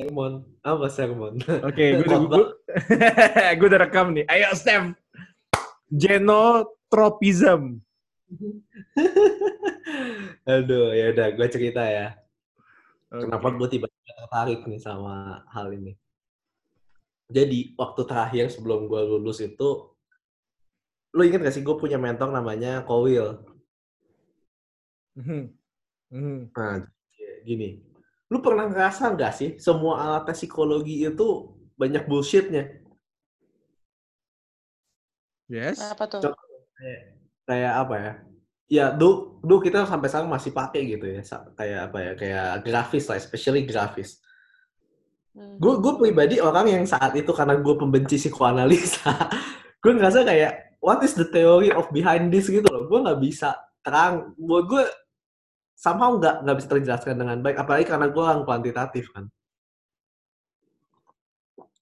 sermon. Apa sermon? Oke, gue udah, gue, gue udah rekam nih. Ayo, Steph. Genotropism. Aduh, ya udah gue cerita ya. Oke. Kenapa gue tiba-tiba tertarik nih sama hal ini. Jadi, waktu terakhir sebelum gue lulus itu, lu inget gak sih gue punya mentor namanya Kowil? Mhm. Mhm. Nah, gini. Lu pernah ngerasa nggak sih semua alat tes psikologi itu banyak bullshitnya? Yes. Apa tuh? Contoh kayak, kayak apa ya? Ya, du, du kita sampai sekarang masih pakai gitu ya. Sa- Kayak apa ya? Kayak grafis lah, especially grafis. Hmm. Gue gue pribadi orang yang saat itu karena gue pembenci psikoanalisa, gue ngerasa kayak what is the theory of behind this gitu loh. Gue nggak bisa terang. Buat gue somehow nggak nggak bisa terjelaskan dengan baik. Apalagi karena gue orang kuantitatif kan.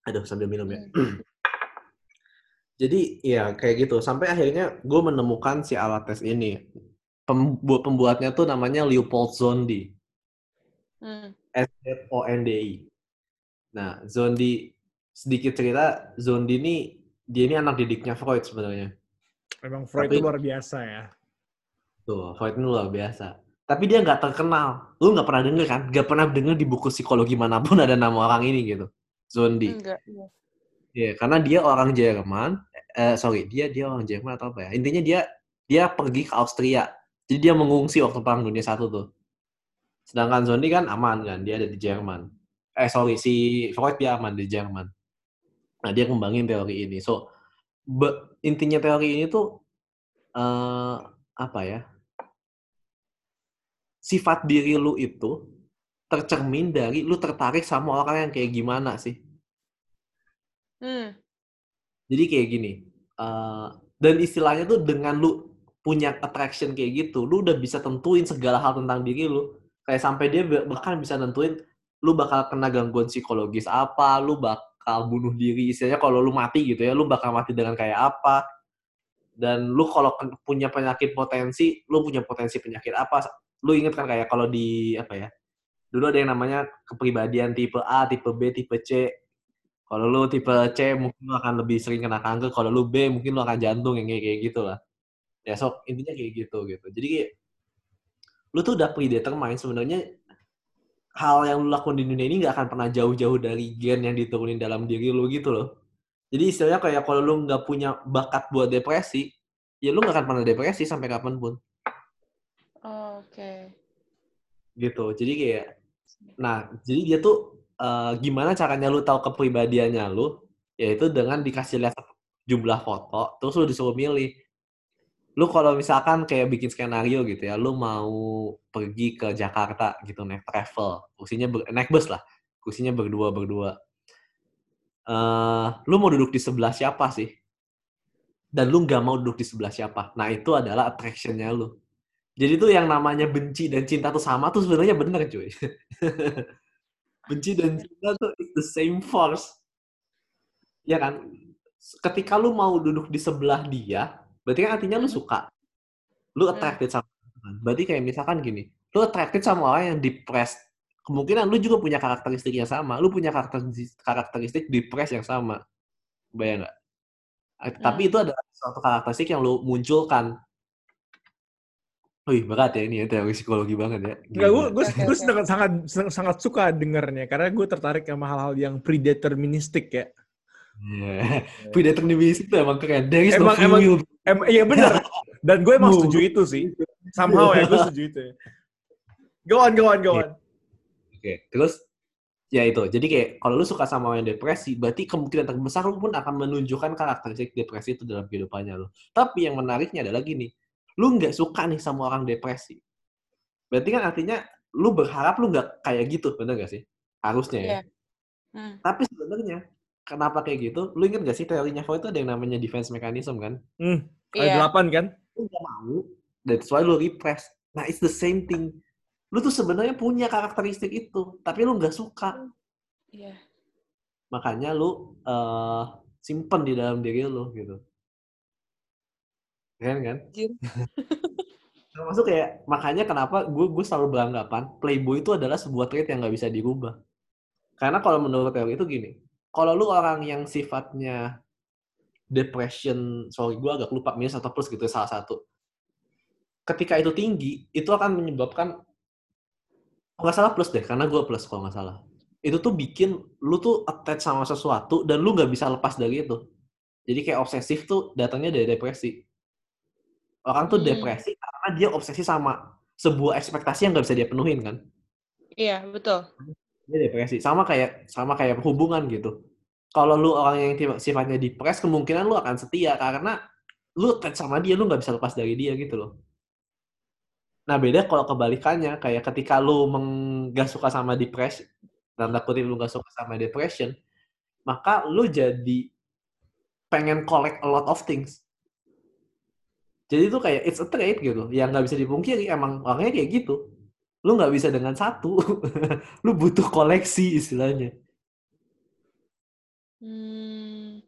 Aduh sambil minum ya. Jadi ya kayak gitu. Sampai akhirnya gue menemukan si alat tes ini. Pembuat pembuatnya tuh namanya Leopold Zondi. Hmm. S-Z-O-N-D-I. Nah, Zondi sedikit cerita, Zondi ini dia ini anak didiknya Freud sebenarnya. Emang Freud Tapi- itu luar biasa ya. Tuh, Freud ini luar biasa. Tapi dia nggak terkenal. Lu nggak pernah denger kan? Nggak pernah denger di buku psikologi mana pun ada nama orang ini gitu. Zondi. Enggak. iya. Iya, karena dia orang Jerman. Eh, sorry, dia dia orang Jerman atau apa ya? Intinya dia dia pergi ke Austria. Jadi dia mengungsi waktu Perang Dunia Satu tuh. Sedangkan Zondi kan aman kan, dia ada di Jerman. Eh sorry, si Freud dia aman di Jerman. Nah dia kembangin teori ini. So be- intinya teori ini tuh eh apa ya? Sifat diri lu itu tercermin dari lu tertarik sama orang yang kayak gimana sih? Hmm. Jadi kayak gini, eh, dan istilahnya tuh dengan lu punya attraction kayak gitu, lu udah bisa tentuin segala hal tentang diri lu. Kayak sampai dia ba- bahkan bisa nentuin lu bakal kena gangguan psikologis apa, lu bakal bunuh diri, istilahnya kalau lu mati gitu ya, lu bakal mati dengan kayak apa. Dan lu kalau punya penyakit potensi, lu punya potensi penyakit apa? Lu inget kan kayak kalau di apa ya? Dulu ada yang namanya kepribadian tipe A, tipe B, tipe C. Kalau lu tipe C mungkin lu akan lebih sering kena kanker, kalau lu B mungkin lu akan jantung yang kayak kayak gitu lah. Ya so intinya kayak gitu gitu. Jadi kayak lu tuh udah predetermine sebenarnya hal yang lu lakukan di dunia ini nggak akan pernah jauh-jauh dari gen yang diturunin dalam diri lu gitu loh. Jadi istilahnya kayak kalau lu nggak punya bakat buat depresi, ya lu nggak akan pernah depresi sampai kapan pun Oh, Oke. Gitu. Jadi kayak, nah jadi dia tuh eh, gimana caranya lu tahu kepribadiannya lu, yaitu dengan dikasih lihat jumlah foto, terus lu disuruh milih. Lu kalau misalkan kayak bikin skenario gitu ya, lu mau pergi ke Jakarta gitu naik travel, kursinya ber- naik bus lah, kursinya berdua berdua. eh lu mau duduk di sebelah siapa sih? Dan lu nggak mau duduk di sebelah siapa? Nah itu adalah attraction-nya lu. Jadi tuh yang namanya benci dan cinta tuh sama tuh sebenarnya bener cuy. benci dan cinta tuh it's the same force. Ya kan? Ketika lu mau duduk di sebelah dia, berarti kan artinya lu Hmm. suka. Lu Hmm. attracted sama dia. Berarti kayak misalkan gini, lu attracted sama orang yang depressed. Kemungkinan lu juga punya karakteristik yang sama. Lu punya karakteristik, karakteristik depressed yang sama. Bayang nggak? Tapi Hmm. itu adalah suatu karakteristik yang lu munculkan. Wih, berat ya ini ya, teori psikologi banget ya. Enggak, gue gue gue sangat sangat sangat suka dengernya karena gue tertarik sama hal-hal yang predeterministik ya. Yeah. Predeterminism itu emang keren. There is no Emang- free emang- will. Em, iya bener. Dan gue emang No. setuju itu sih. Somehow ya gue setuju itu. ya. Go on, go on, go on. Oke, terus ya itu. Jadi kayak kalau lu suka sama yang depresi, berarti kemungkinan terbesar lu pun akan menunjukkan karakteristik depresi itu dalam kehidupannya lu. Tapi yang menariknya adalah gini, lu nggak suka nih sama orang depresi. Berarti kan artinya lu berharap lu nggak kayak gitu, bener gak sih? Harusnya ya. Iya. Hmm. Tapi sebenarnya kenapa kayak gitu? Lu inget gak sih teorinya Freud itu ada yang namanya defense mechanism kan? Hmm, ada Iya. delapan kan? lu gak mau, that's why lu repress. Nah, it's the same thing. Lu tuh sebenarnya punya karakteristik itu, tapi lu nggak suka. Iya. Makanya lu eh simpen di dalam diri lu gitu. Kan? Anjir. Termasuk kayak makanya kenapa gue gue selalu beranggapan playboy itu adalah sebuah trait yang nggak bisa dirubah. Karena kalau menurut teori itu gini, kalau lu orang yang sifatnya depression, sorry gue agak lupa minus atau plus gitu salah satu. Ketika itu tinggi, itu akan menyebabkan nggak salah plus deh, karena gue plus kalau nggak salah. Itu tuh bikin lu tuh attach sama sesuatu dan lu nggak bisa lepas dari itu. Jadi kayak obsesif tuh datangnya dari depresi. Orang tuh Hmm. depresi karena dia obsesi sama sebuah ekspektasi yang nggak bisa dia penuhin kan. Iya, betul. Dia depresi. Sama kayak sama kayak hubungan gitu. Kalau lu orang yang sifatnya depres, kemungkinan lu akan setia karena lu attach sama dia, lu nggak bisa lepas dari dia gitu loh. Nah beda kalau kebalikannya, kayak ketika lu nggak suka sama depresi, dalam tanda kutip lu nggak suka sama depression, maka lu jadi pengen collect a lot of things. Jadi itu kayak it's a trait gitu, yang nggak bisa dipungkiri emang orangnya kayak gitu. Lu nggak bisa dengan satu, lu butuh koleksi istilahnya. Hmm.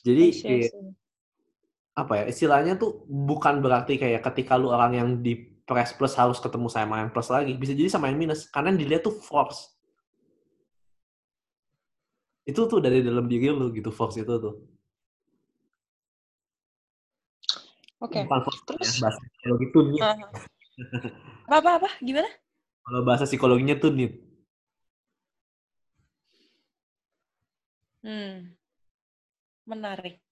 Jadi kayak, apa ya istilahnya tuh bukan berarti kayak ketika lu orang yang di press plus harus ketemu sama yang plus lagi. Bisa jadi sama yang minus. Karena yang dilihat tuh force. Itu tuh dari dalam diri lu gitu force itu tuh Oke. bukan force ya Terus bahasa psikologi tuh need uh, apa apa apa gimana? kalau bahasa psikologinya tuh need Hmm. Menarik.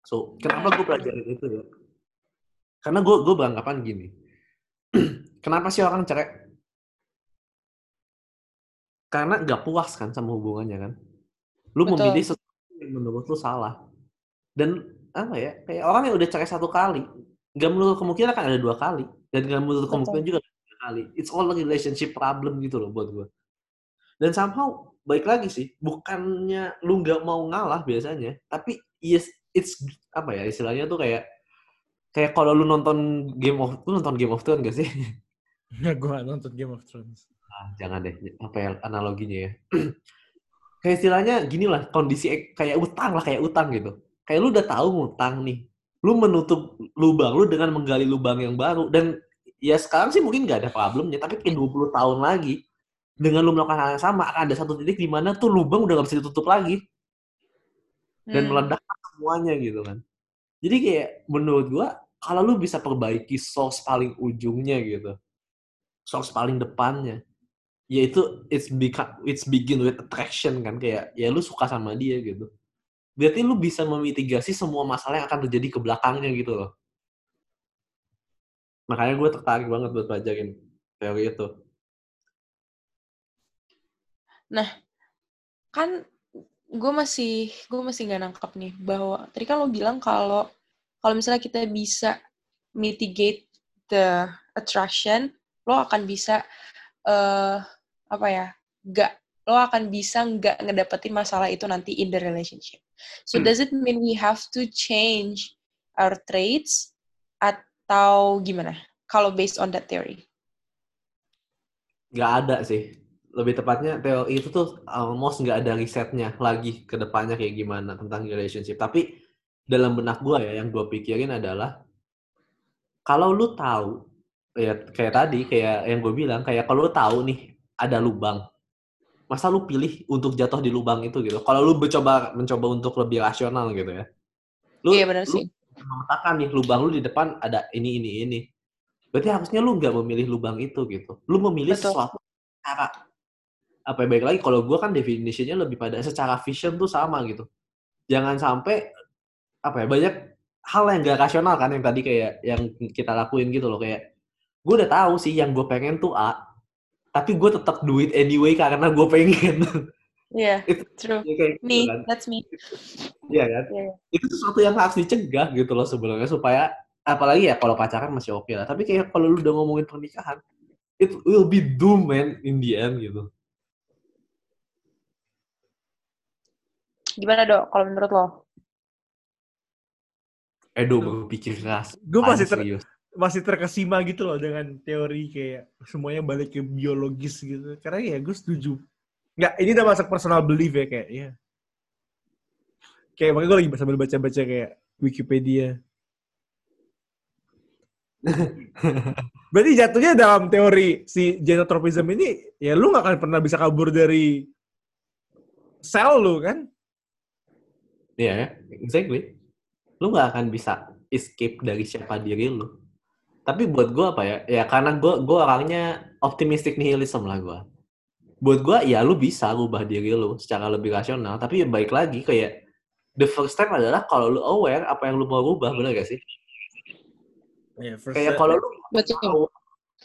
so kenapa gue pelajarin itu ya karena gue gue beranggapan gini kenapa sih orang cerai karena nggak puas kan sama hubungannya kan lu Betul. memilih sesuatu yang menurut lu salah dan apa ya kayak orang yang udah cerai satu kali nggak menurut kemungkinan akan ada dua kali. Dan nggak menurut Betul. kemungkinan juga ada tiga kali. It's all a relationship problem gitu loh buat gue dan somehow baik lagi sih bukannya lu nggak mau ngalah biasanya tapi yes it's apa ya istilahnya tuh kayak kayak kalau lu nonton Game of lu nonton Game of Thrones gak sih? Nggak, gue nonton Game of Thrones. Ah, jangan deh apa ya analoginya ya. Kayak istilahnya gini lah kondisi kayak utang lah kayak utang gitu kayak lu udah tahu ngutang nih lu menutup lubang lu dengan menggali lubang yang baru dan ya sekarang sih mungkin nggak ada problemnya tapi kayak 20 tahun lagi dengan lu melakukan hal yang sama akan ada satu titik di mana tuh lubang udah gak bisa ditutup lagi. Dan Hmm. meledak semuanya gitu kan. Jadi kayak menurut gua kalau lu bisa perbaiki source paling ujungnya gitu source paling depannya yaitu it's become it's begin with attraction kan kayak ya lu suka sama dia gitu berarti lu bisa memitigasi semua masalah yang akan terjadi ke belakangnya gitu loh. Makanya gue tertarik banget buat pelajarin teori itu. Kan gue masih gue masih nggak nangkep nih bahwa tadi kan lo bilang kalau kalau misalnya kita bisa mitigate the attraction lo akan bisa eh apa ya nggak lo akan bisa nggak ngedapetin masalah itu nanti in the relationship. So does it mean we have to change our traits atau gimana? Kalau based on that theory. Nggak ada sih. Lebih tepatnya teori itu tuh almost nggak ada risetnya lagi ke depannya kayak gimana tentang relationship. Tapi dalam benak gue ya yang gue pikirin adalah kalau lu tahu ya kayak tadi kayak yang gue bilang kayak kalau lu tahu nih ada lubang masa lu pilih untuk jatuh di lubang itu? Gitu. Kalau lu mencoba mencoba untuk lebih rasional gitu ya. Lu iya benar lu sih. memetakan nih lubang lu di depan ada ini ini ini. Berarti harusnya lu nggak memilih lubang itu gitu. Lu memilih Betul. sesuatu cara. Apa ya baik lagi kalau gue kan definisinya lebih pada secara vision tuh sama gitu. Jangan sampai apa ya banyak hal yang gak rasional kan yang tadi kayak yang kita lakuin gitu loh. Kayak gue udah tahu sih yang gue pengen tuh A tapi gue tetap do it anyway karena gue pengen. Iya itu true. ya kayak gitu me kan. that's me. Iya kan? Iya, iya. itu sesuatu yang harus dicegah gitu loh sebenarnya supaya apalagi ya kalau pacaran masih oke lah. Tapi kayak kalau lu udah ngomongin pernikahan it will be doom man in the end gitu. Gimana dok kalau menurut lo? Edo berpikir keras. Gue masih ter- serius. Masih terkesima gitu loh dengan teori kayak semuanya balik ke biologis gitu. Karena ya gue setuju. Nggak, ini udah masuk personal belief ya kayak, ya. Kayak makanya gue lagi sambil baca-baca kayak Wikipedia. Berarti jatuhnya dalam teori si genotropism ini, ya lu nggak akan pernah bisa kabur dari sel lu kan? Iya, yeah, exactly. Lu nggak akan bisa escape dari siapa diri lu. Tapi buat gue apa ya? Ya karena gue gue orangnya optimistic nihilism lah gue. Buat gue ya lu bisa ubah diri lu secara lebih rasional. Tapi ya baik lagi kayak the first step adalah kalau lu aware apa yang lu mau rubah, bener gak sih? Yeah, kayak kalau lu Betul. tahu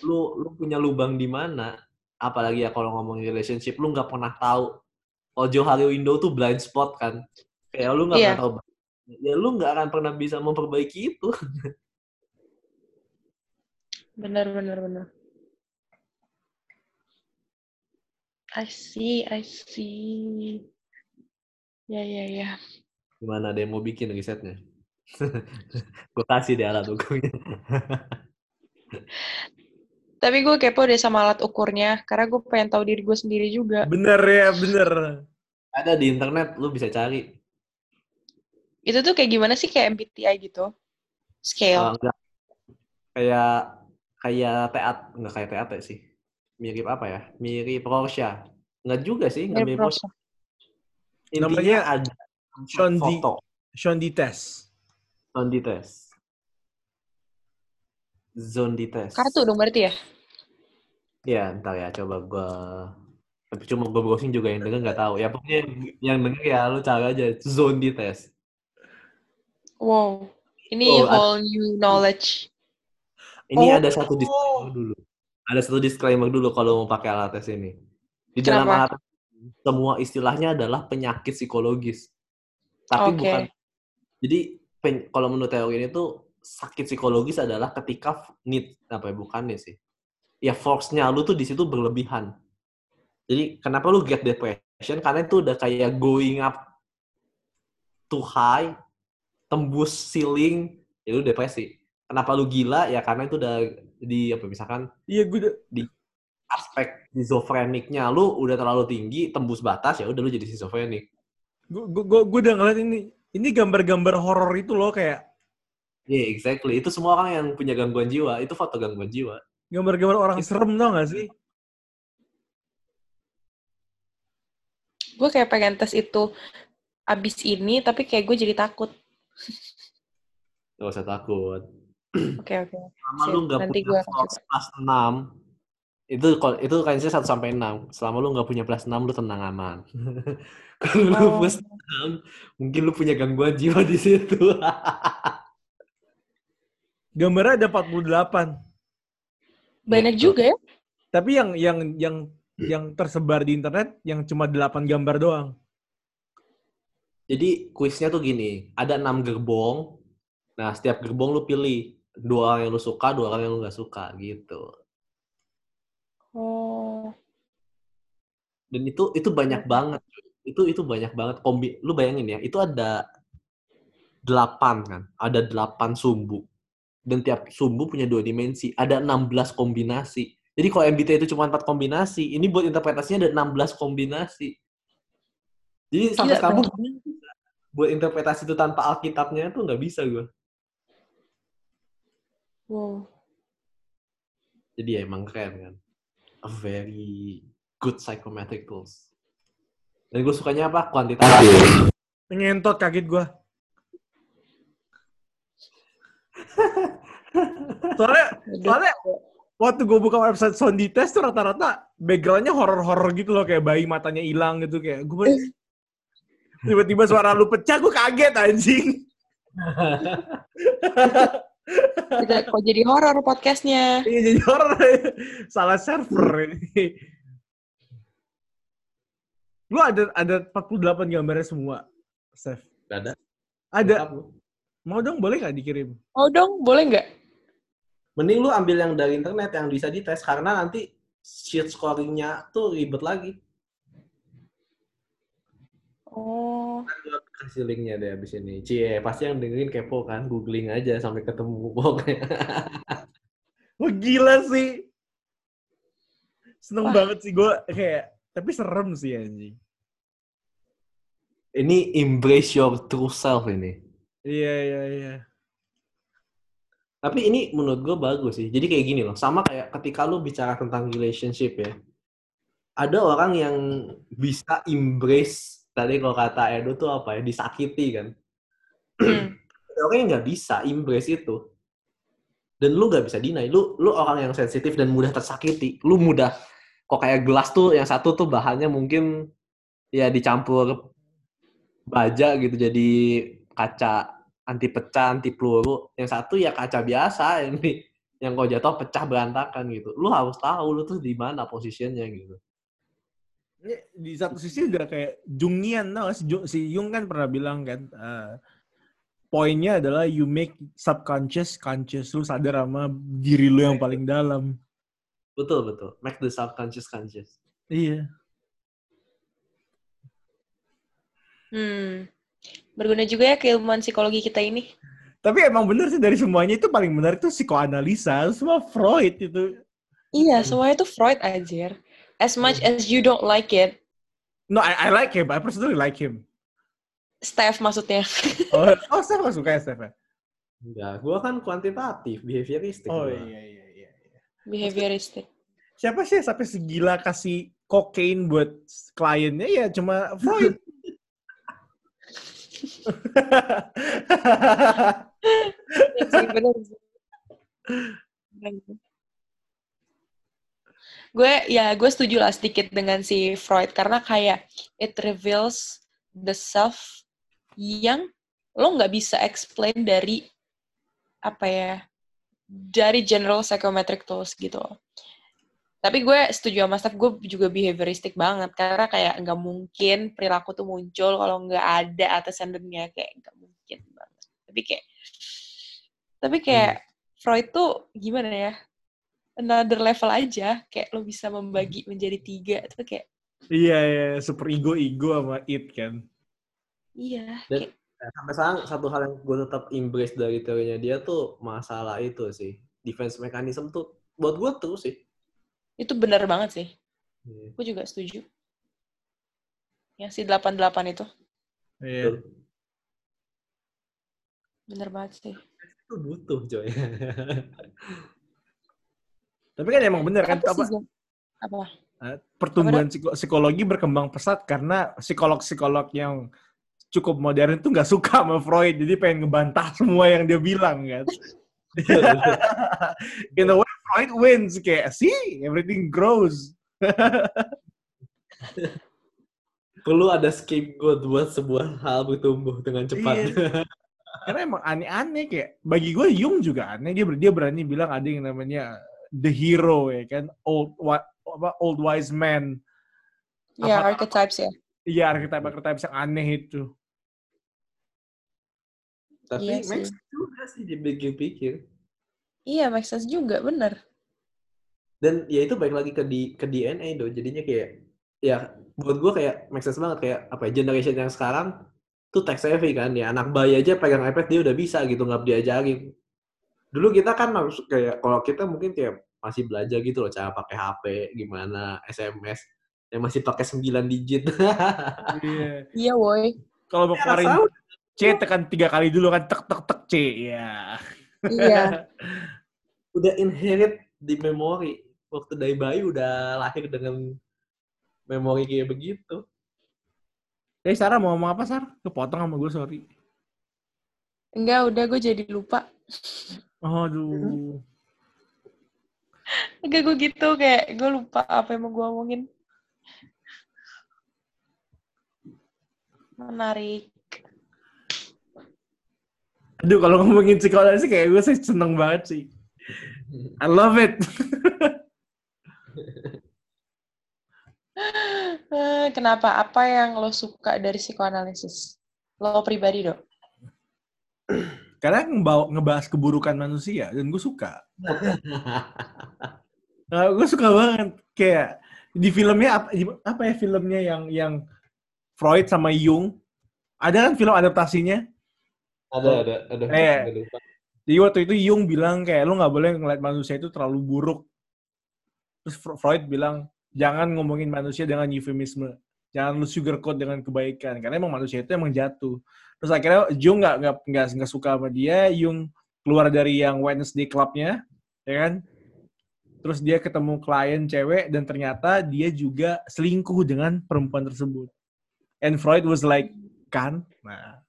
lu lu punya lubang di mana, apalagi ya kalau ngomongin relationship, lu nggak pernah tahu Ojo Hari Window tuh blind spot kan. Kayak lu nggak Iya. pernah tahu. Ya lu nggak akan pernah bisa memperbaiki itu. Benar, benar, benar. I see, I see. Ya, ya, ya. Gimana ada yang mau bikin risetnya? gue kasih deh alat ukurnya. Tapi gue kepo deh sama alat ukurnya, karena gue pengen tahu diri gue sendiri juga. Bener ya, bener. Ada di internet, lu bisa cari. Itu tuh kayak gimana sih kayak MBTI gitu? Uh, Scale. enggak. Kayak kayak teat, enggak kayak teat sih. Mirip apa ya? Mirip Rorschach. Enggak juga sih, enggak Mirip. Rorschach. Intinya Namanya ada Sean foto, Sean Dites. zone test. Zone test. Kartu dong berarti ya? Ya, ntar ya coba gua tapi cuma gue browsing juga yang denger nggak tahu. Ya pokoknya yang, denger ya lu cari aja zone test. Wow. Ini Oh, whole new knowledge. Ini Oh. ada satu disclaimer dulu. Ada satu disclaimer dulu kalau mau pakai alat tes ini. Di dalam Kenapa? alat tes semua istilahnya adalah penyakit psikologis. Tapi Oke. bukan. Jadi pen- kalau menurut teori ini tuh sakit psikologis adalah ketika need apa ya bukan nih sih. Ya force-nya lu tuh di situ berlebihan. Jadi kenapa lu get depression? Karena itu udah kayak going up too high, tembus ceiling, ya lu depresi. Kenapa lu gila? Ya karena itu udah di apa misalkan Iya, gue udah- aspek schizofreniknya lu udah terlalu tinggi, tembus batas ya udah lu jadi schizofrenik. gue gue gue- udah ngeliat ini. Ini gambar-gambar horor itu loh kayak Iya, exactly. Itu semua orang yang punya gangguan jiwa, itu foto gangguan jiwa. gambar-gambar orang serem tau gak sih? Gue kayak pengen tes itu abis ini, tapi kayak gue jadi takut. Gak usah takut. Oke, oke. Selama Sip, lu nggak nanti punya gua akan plus, plus 6, itu kalau- itu kayaknya 1 sampai 6. Selama lu nggak punya plus 6, lu tenang aman. Kalau lu Oh. plus 6, mungkin lu punya gangguan jiwa di situ. Gambarnya ada 48. Banyak Gitu. juga ya? Tapi yang yang yang yang tersebar di internet yang cuma 8 gambar doang. Jadi kuisnya tuh gini, ada 6 gerbong. Nah, setiap gerbong lu pilih dua orang yang lu suka, dua orang yang lu nggak suka gitu. Oh. Dan itu itu banyak Oke. banget. Itu itu banyak banget kombi. Lu bayangin ya, itu ada 8 kan. Ada 8 sumbu. Dan tiap sumbu punya dua dimensi. Ada 16 kombinasi. Jadi kalau MBTI itu cuma 4 kombinasi, ini buat interpretasinya ada 16 kombinasi. Jadi sampai Gila, sekarang bisa. buat interpretasi itu tanpa Alkitabnya tuh nggak bisa gue. Wow. Jadi ya emang keren kan. A very good psychometric tools. Dan gue sukanya apa? Kuantitatif. Ngentot kaget gua. Soalnya Aduh. soalnya waktu gue buka website Sondi Test tuh rata-rata backgroundnya horor-horor gitu loh kayak bayi matanya hilang gitu kayak gue tiba-tiba suara lu pecah gue kaget anjing. Kita kok jadi horor podcastnya. Iya jadi horor salah server ini. Lu ada ada 48 gambarnya semua. Gak ada. Ada. Mau dong boleh nggak dikirim? Oh dong, boleh nggak? Mending lu ambil yang dari internet yang bisa dites karena nanti sheet scoringnya tuh ribet lagi. Oh. Gua kasih linknya deh abis ini. Cie, pasti yang dengerin kepo kan, googling aja sampai ketemu pokoknya. Wah gila sih. Seneng Wah. banget sih gue kayak, tapi serem sih anjing. Ini embrace your true self ini. Iya iya iya. Tapi ini menurut gue bagus sih. Jadi kayak gini loh. Sama kayak ketika lu bicara tentang relationship ya. Ada orang yang bisa embrace, tadi kalau kata Edo tuh apa ya, disakiti kan. Hmm. Orang yang nggak bisa embrace itu. Dan lu nggak bisa deny. Lu, lu orang yang sensitif dan mudah tersakiti. Lu mudah, kok kayak gelas tuh, yang satu tuh bahannya mungkin ya dicampur baja gitu jadi kaca anti pecah, anti peluru. Yang satu ya kaca biasa ini yang kalau jatuh pecah berantakan gitu. Lu harus tahu lu tuh di mana posisinya gitu. Ini di satu sisi udah kayak Jungian tau gak? si, Jung, si Jung kan pernah bilang kan eh, poinnya adalah you make subconscious conscious lu sadar sama diri lu yang paling dalam Betul betul. Make the subconscious conscious. iya Hmm. Berguna juga ya keilmuan psikologi kita ini. tapi emang bener sih dari semuanya itu paling benar itu psikoanalisa semua Freud itu Iya, semuanya tuh Freud aja. As much as you don't like it, no I, I like him I personally like him Steph maksudnya. oh oh Steph nggak suka ya Steph ya? Enggak, gua kan kuantitatif, behavioristik. oh gua. iya iya iya iya. Behavioristic. siapa sih yang sampai segila kasih kokain buat kliennya ya cuma Freud sih, sih. Gue ya gue setuju lah sedikit dengan si Freud karena kayak it reveals the self yang lo nggak bisa explain dari apa ya dari general psychometric tools gitu. Tapi gue setuju sama Steph, gue juga behavioristic banget karena kayak nggak mungkin perilaku tuh muncul kalau nggak ada antecedennya kayak nggak mungkin banget. Tapi kayak tapi kayak Freud tuh gimana ya? Another level aja, kayak lo bisa membagi menjadi tiga itu kayak iya iya super ego ego sama it kan iya, Dan- kayak Nah, sampai sekarang satu hal yang gue tetap embrace dari teorinya dia tuh masalah itu sih defense mechanism tuh buat gue tuh sih itu benar banget sih. Iya. Gue juga setuju. Yang si 88 itu iya Betul. bener banget sih. itu butuh coy tapi kan emang bener kan Apa apa? Apa? eh, pertumbuhan psiko- psikologi berkembang pesat karena psikolog-psikolog yang cukup modern tuh nggak suka sama Freud jadi pengen ngebantah semua yang dia bilang kan in a way Freud wins kayak see everything grows perlu ada scapegoat buat sebuah hal bertumbuh dengan cepat Iya. karena emang aneh-aneh kayak bagi gue Jung juga aneh dia dia berani bilang ada yang namanya the hero ya kan? Old apa old wise man. Ya, Apa- archetypes ya. iya archetype archetype yang aneh itu. Tapi Iya. Max juga sih dipikir-pikir. Iya, sense juga, bener. dan ya itu baik lagi ke di ke DNA do. Jadinya kayak ya buat gue kayak sense banget. Kayak apa ya, generation yang sekarang tuh tech savvy kan. Ya anak bayi aja pegang iPad dia udah bisa gitu nggak diajarin dulu kita kan harus kayak kalau kita mungkin kayak masih belajar gitu loh cara pakai HP gimana SMS yang masih pakai 9 digit iya Iya, woi. kalau mau Ya, keluarin tahu. C tekan tiga kali dulu kan tek tek tek C ya Iya. udah inherit di memori waktu dari bayi udah lahir dengan memori kayak begitu Eh Sarah mau ngomong apa Sar? Kepotong sama gue sorry. Enggak, udah gue jadi lupa. Aduh. Enggak, gue gitu. Kayak gue lupa apa yang mau gue omongin. Menarik. Aduh kalau ngomongin psikologi kayak gue sih seneng banget sih. I love it. Eh, Kenapa? Apa yang lo suka dari psikoanalisis? Lo pribadi, dok? Karena ngebawa, ngebahas keburukan manusia dan gue suka. Nah, gue suka banget kayak di filmnya apa, apa ya filmnya yang yang Freud sama Jung ada kan film adaptasinya ada ada ada Eh. Lupa. Jadi waktu itu Jung bilang kayak lu nggak boleh ngeliat manusia itu terlalu buruk. Terus Fre- Freud bilang jangan ngomongin manusia dengan eufemisme, jangan lu sugarcoat dengan kebaikan karena emang manusia itu emang jatuh. Terus akhirnya Jung nggak nggak nggak nggak suka sama dia, Jung keluar dari yang Wednesday clubnya, ya kan? Terus dia ketemu klien cewek dan ternyata dia juga selingkuh dengan perempuan tersebut. And Freud was like, kan? Nah,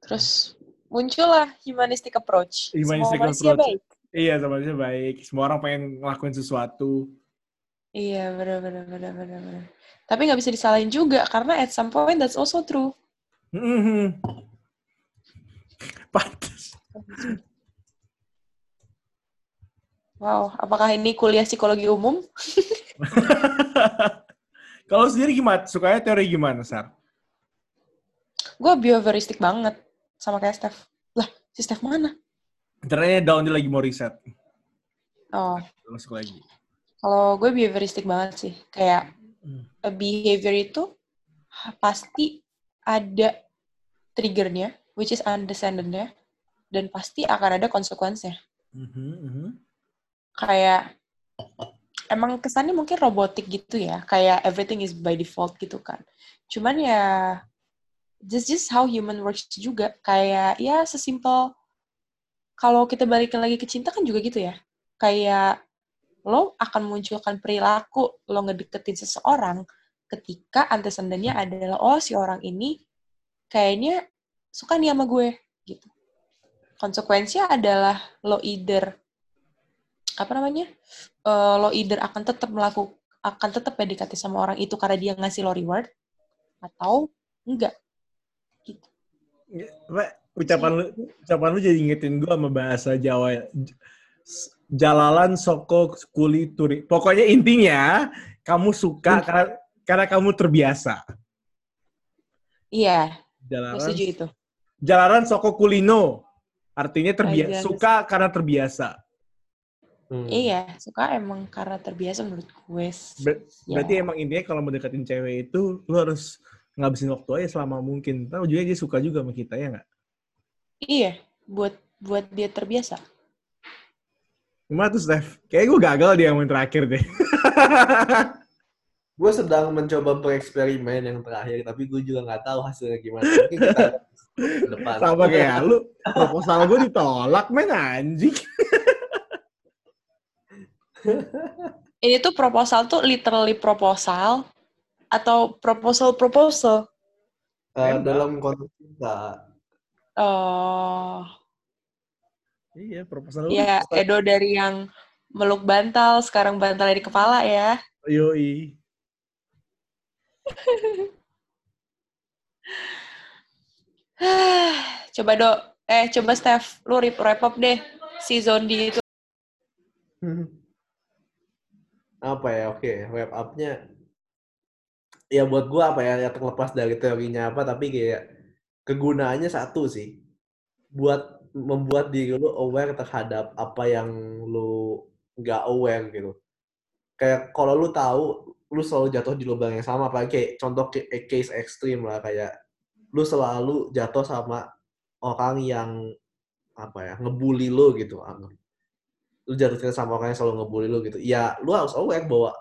Terus muncullah humanistic approach. Humanistic Semua approach. baik. iya sama baik. Semua orang pengen ngelakuin sesuatu. Iya, benar benar benar benar benar. Tapi nggak bisa disalahin juga karena at some point that's also true. Mhm. Pantes. Wow, apakah ini kuliah psikologi umum? Kalau sendiri gimana? Sukanya teori gimana, Sar? Gue behavioristik banget sama kayak Steph. Lah, si Steph mana? Ternyata down dia lagi mau riset. Oh, Masuk lagi. Kalau gue behavioristik banget sih. Kayak Hmm. behavior itu pasti ada triggernya, which is undescended-nya, dan pasti akan ada konsekuensinya. Mhm, mhm. Kayak emang kesannya mungkin robotik gitu ya, kayak everything is by default gitu kan. Cuman ya just just how human works juga, kayak ya sesimpel kalau kita balik lagi ke cinta kan juga gitu ya. Kayak lo akan munculkan perilaku lo ngedeketin seseorang ketika antecedennya adalah oh si orang ini kayaknya suka nih sama gue gitu. Konsekuensinya adalah lo either apa namanya? eh, lo either akan tetap melakukan akan tetap PDKT sama orang itu karena dia ngasih lo reward atau enggak gitu. Ya, ucapan lu, ucapan lu jadi ingetin gua sama bahasa Jawa. Jalalan soko kuli turi. Pokoknya intinya kamu suka karena, karena kamu terbiasa. Iya, Jalalan setuju itu. Jalanan soko kulino. Artinya terbiasa suka karena terbiasa. Hmm. Iya, suka emang karena terbiasa menurut gue. Ber- Ya. Berarti emang intinya kalau mau deketin cewek itu lu harus ngabisin waktu aja selama mungkin. Tahu juga dia suka juga sama kita ya nggak? Iya, buat buat dia terbiasa. Gimana tuh Steph? Kayaknya gue gagal di yang main terakhir deh. Gue sedang mencoba bereksperimen yang terakhir, tapi gue juga nggak tahu hasilnya gimana. Mungkin kita ke depan. Sama kayak lu. Proposal gue ditolak main anjing. Ini tuh proposal tuh literally proposal atau proposal proposal. Eh, dalam konteks kita, Oh, Iya, proposal lu. ya Edo dari yang meluk bantal, sekarang bantalnya di kepala ya. Yoi. coba dok, eh coba Steph, lu rip wrap up deh si Zondi itu. apa ya? Oke, wrap up-nya ya buat gue apa ya, ya terlepas dari teorinya apa, tapi kayak kegunaannya satu sih, buat membuat diri lu aware terhadap apa yang lu nggak aware gitu. Kayak kalau lu tahu lu selalu jatuh di lubang yang sama, apalagi kayak contoh ca- case ekstrim lah kayak lu selalu jatuh sama orang yang apa ya ngebully lu gitu. Anggap lu jatuh cinta sama orang yang selalu ngebully lu gitu. Ya lu harus aware bahwa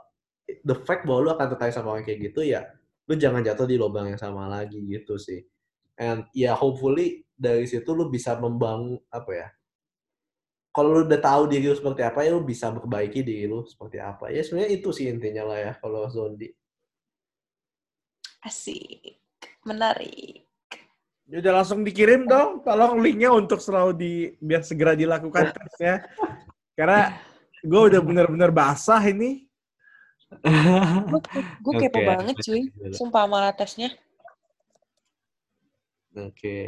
the fact bahwa lu akan tertarik sama orang kayak gitu ya lu jangan jatuh di lubang yang sama lagi gitu sih. And ya hopefully dari situ lu bisa membangun apa ya kalau lu udah tahu diri lu seperti apa ya lu bisa memperbaiki diri lu seperti apa ya sebenarnya itu sih intinya lah ya kalau zondi Asik, menarik. Ya Udah langsung dikirim dong, tolong linknya untuk selalu di biar segera dilakukan tesnya. Karena gue udah bener-bener basah ini. Gue kepo Oke. banget cuy, sumpah malah tesnya. Oke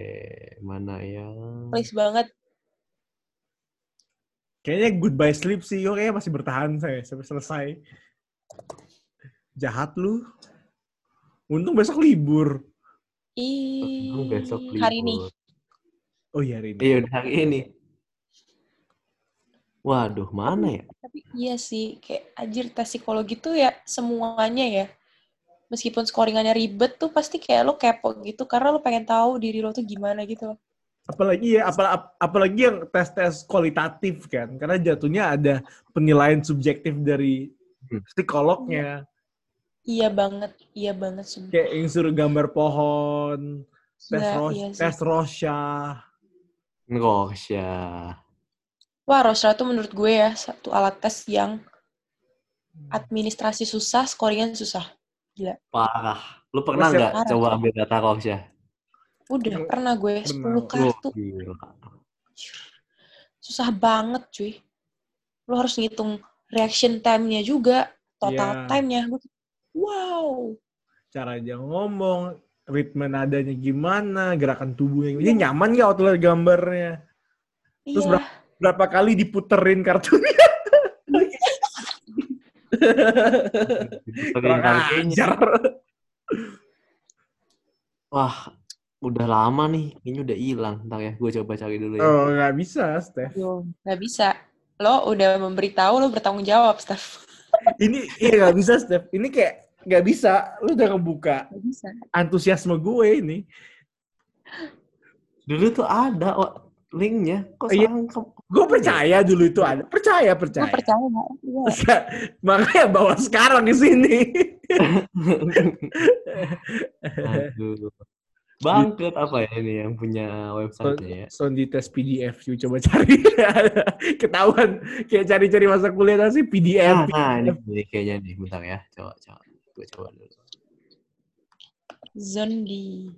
mana ya Please banget. Kayaknya goodbye sleep sih, kayaknya masih bertahan saya sampai selesai. Jahat lu. Untung besok libur. Ih, besok hari ini. libur. Oh iya hari ini. iya udah hari ini waduh mana ya Tapi iya sih, kayak anjir tes psikologi tuh ya semuanya ya. Meskipun scoringannya ribet tuh pasti kayak lo kepo gitu karena lo pengen tahu diri lo tuh gimana gitu. Apalagi ya, apal- ap- apalagi yang tes-tes kualitatif kan. Karena jatuhnya ada penilaian subjektif dari Hmm. psikolognya. Iya banget, iya banget sumpah. Kayak yang suruh gambar pohon, tes Gila, Ros iya sih. tes Rosha. Ngosya. Wah, Rosra tuh menurut gue ya satu alat tes yang administrasi susah, scoringnya susah. Parah. Lu pernah nggak coba ambil data Ngosya? Udah pernah gue 10 kartu. Oh, gila. Susah banget, cuy. Lo harus ngitung reaction time-nya juga, total Iya. time-nya. Wow. Cara dia ngomong, ritme nadanya gimana, gerakan tubuhnya. Ini nyaman nggak waktu lihat gambarnya? Terus Iya. Berapa kali diputerin kartunya? Kurang ajar. Wah, udah lama nih. Ini udah hilang. Ntar ya, gue coba cari dulu ya. Oh, nggak bisa, Steph. Yo, nggak bisa. Lo udah memberitahu, lo bertanggung jawab, Steph. Ini iya nggak bisa, Steph. Ini kayak nggak bisa. Lu udah ngebuka Nggak bisa. antusiasme gue ini. Dulu tuh ada Wak, linknya. Kok Iya. sekarang ke- Gue percaya dulu itu ada. Percaya, Gue percaya. percaya nggak? Iya. Makanya bawa sekarang ke sini. Aduh. Bangkrut apa ya ini yang punya website-nya ya? Sondi tes PDF, yuk coba cari. Ketahuan kayak cari-cari masa kuliah sih PDF. Nah, nah ini, ini kayaknya nih. Bentar ya. Coba, coba. Gue coba dulu. Zondi.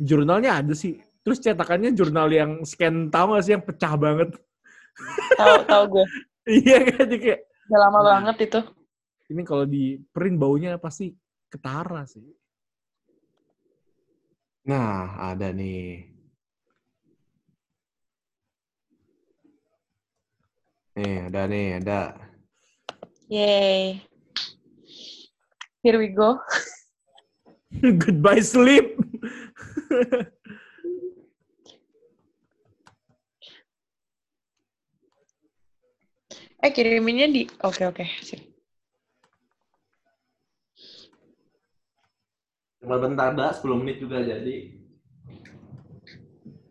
Jurnalnya ada sih. Terus cetakannya jurnal yang scan tahu gak sih yang pecah banget. Tahu tahu gue. Iya kan Jadi kayak Udah lama banget itu. ini kalau di print baunya pasti ketara sih. Nah, ada nih. Nih, ada nih, ada. Yay. Here we go. Goodbye sleep. Eh kiriminnya di. Oke oke. Sip. Cuma bentar, dah. 10 menit juga jadi.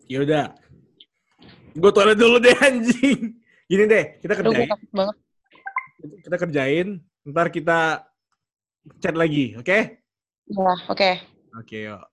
Yaudah. Gue toilet dulu deh anjing. Gini deh, kita Aduh kerjain. takut banget. Kita kerjain. Ntar kita chat lagi, oke? Ya oke. Oke, yuk.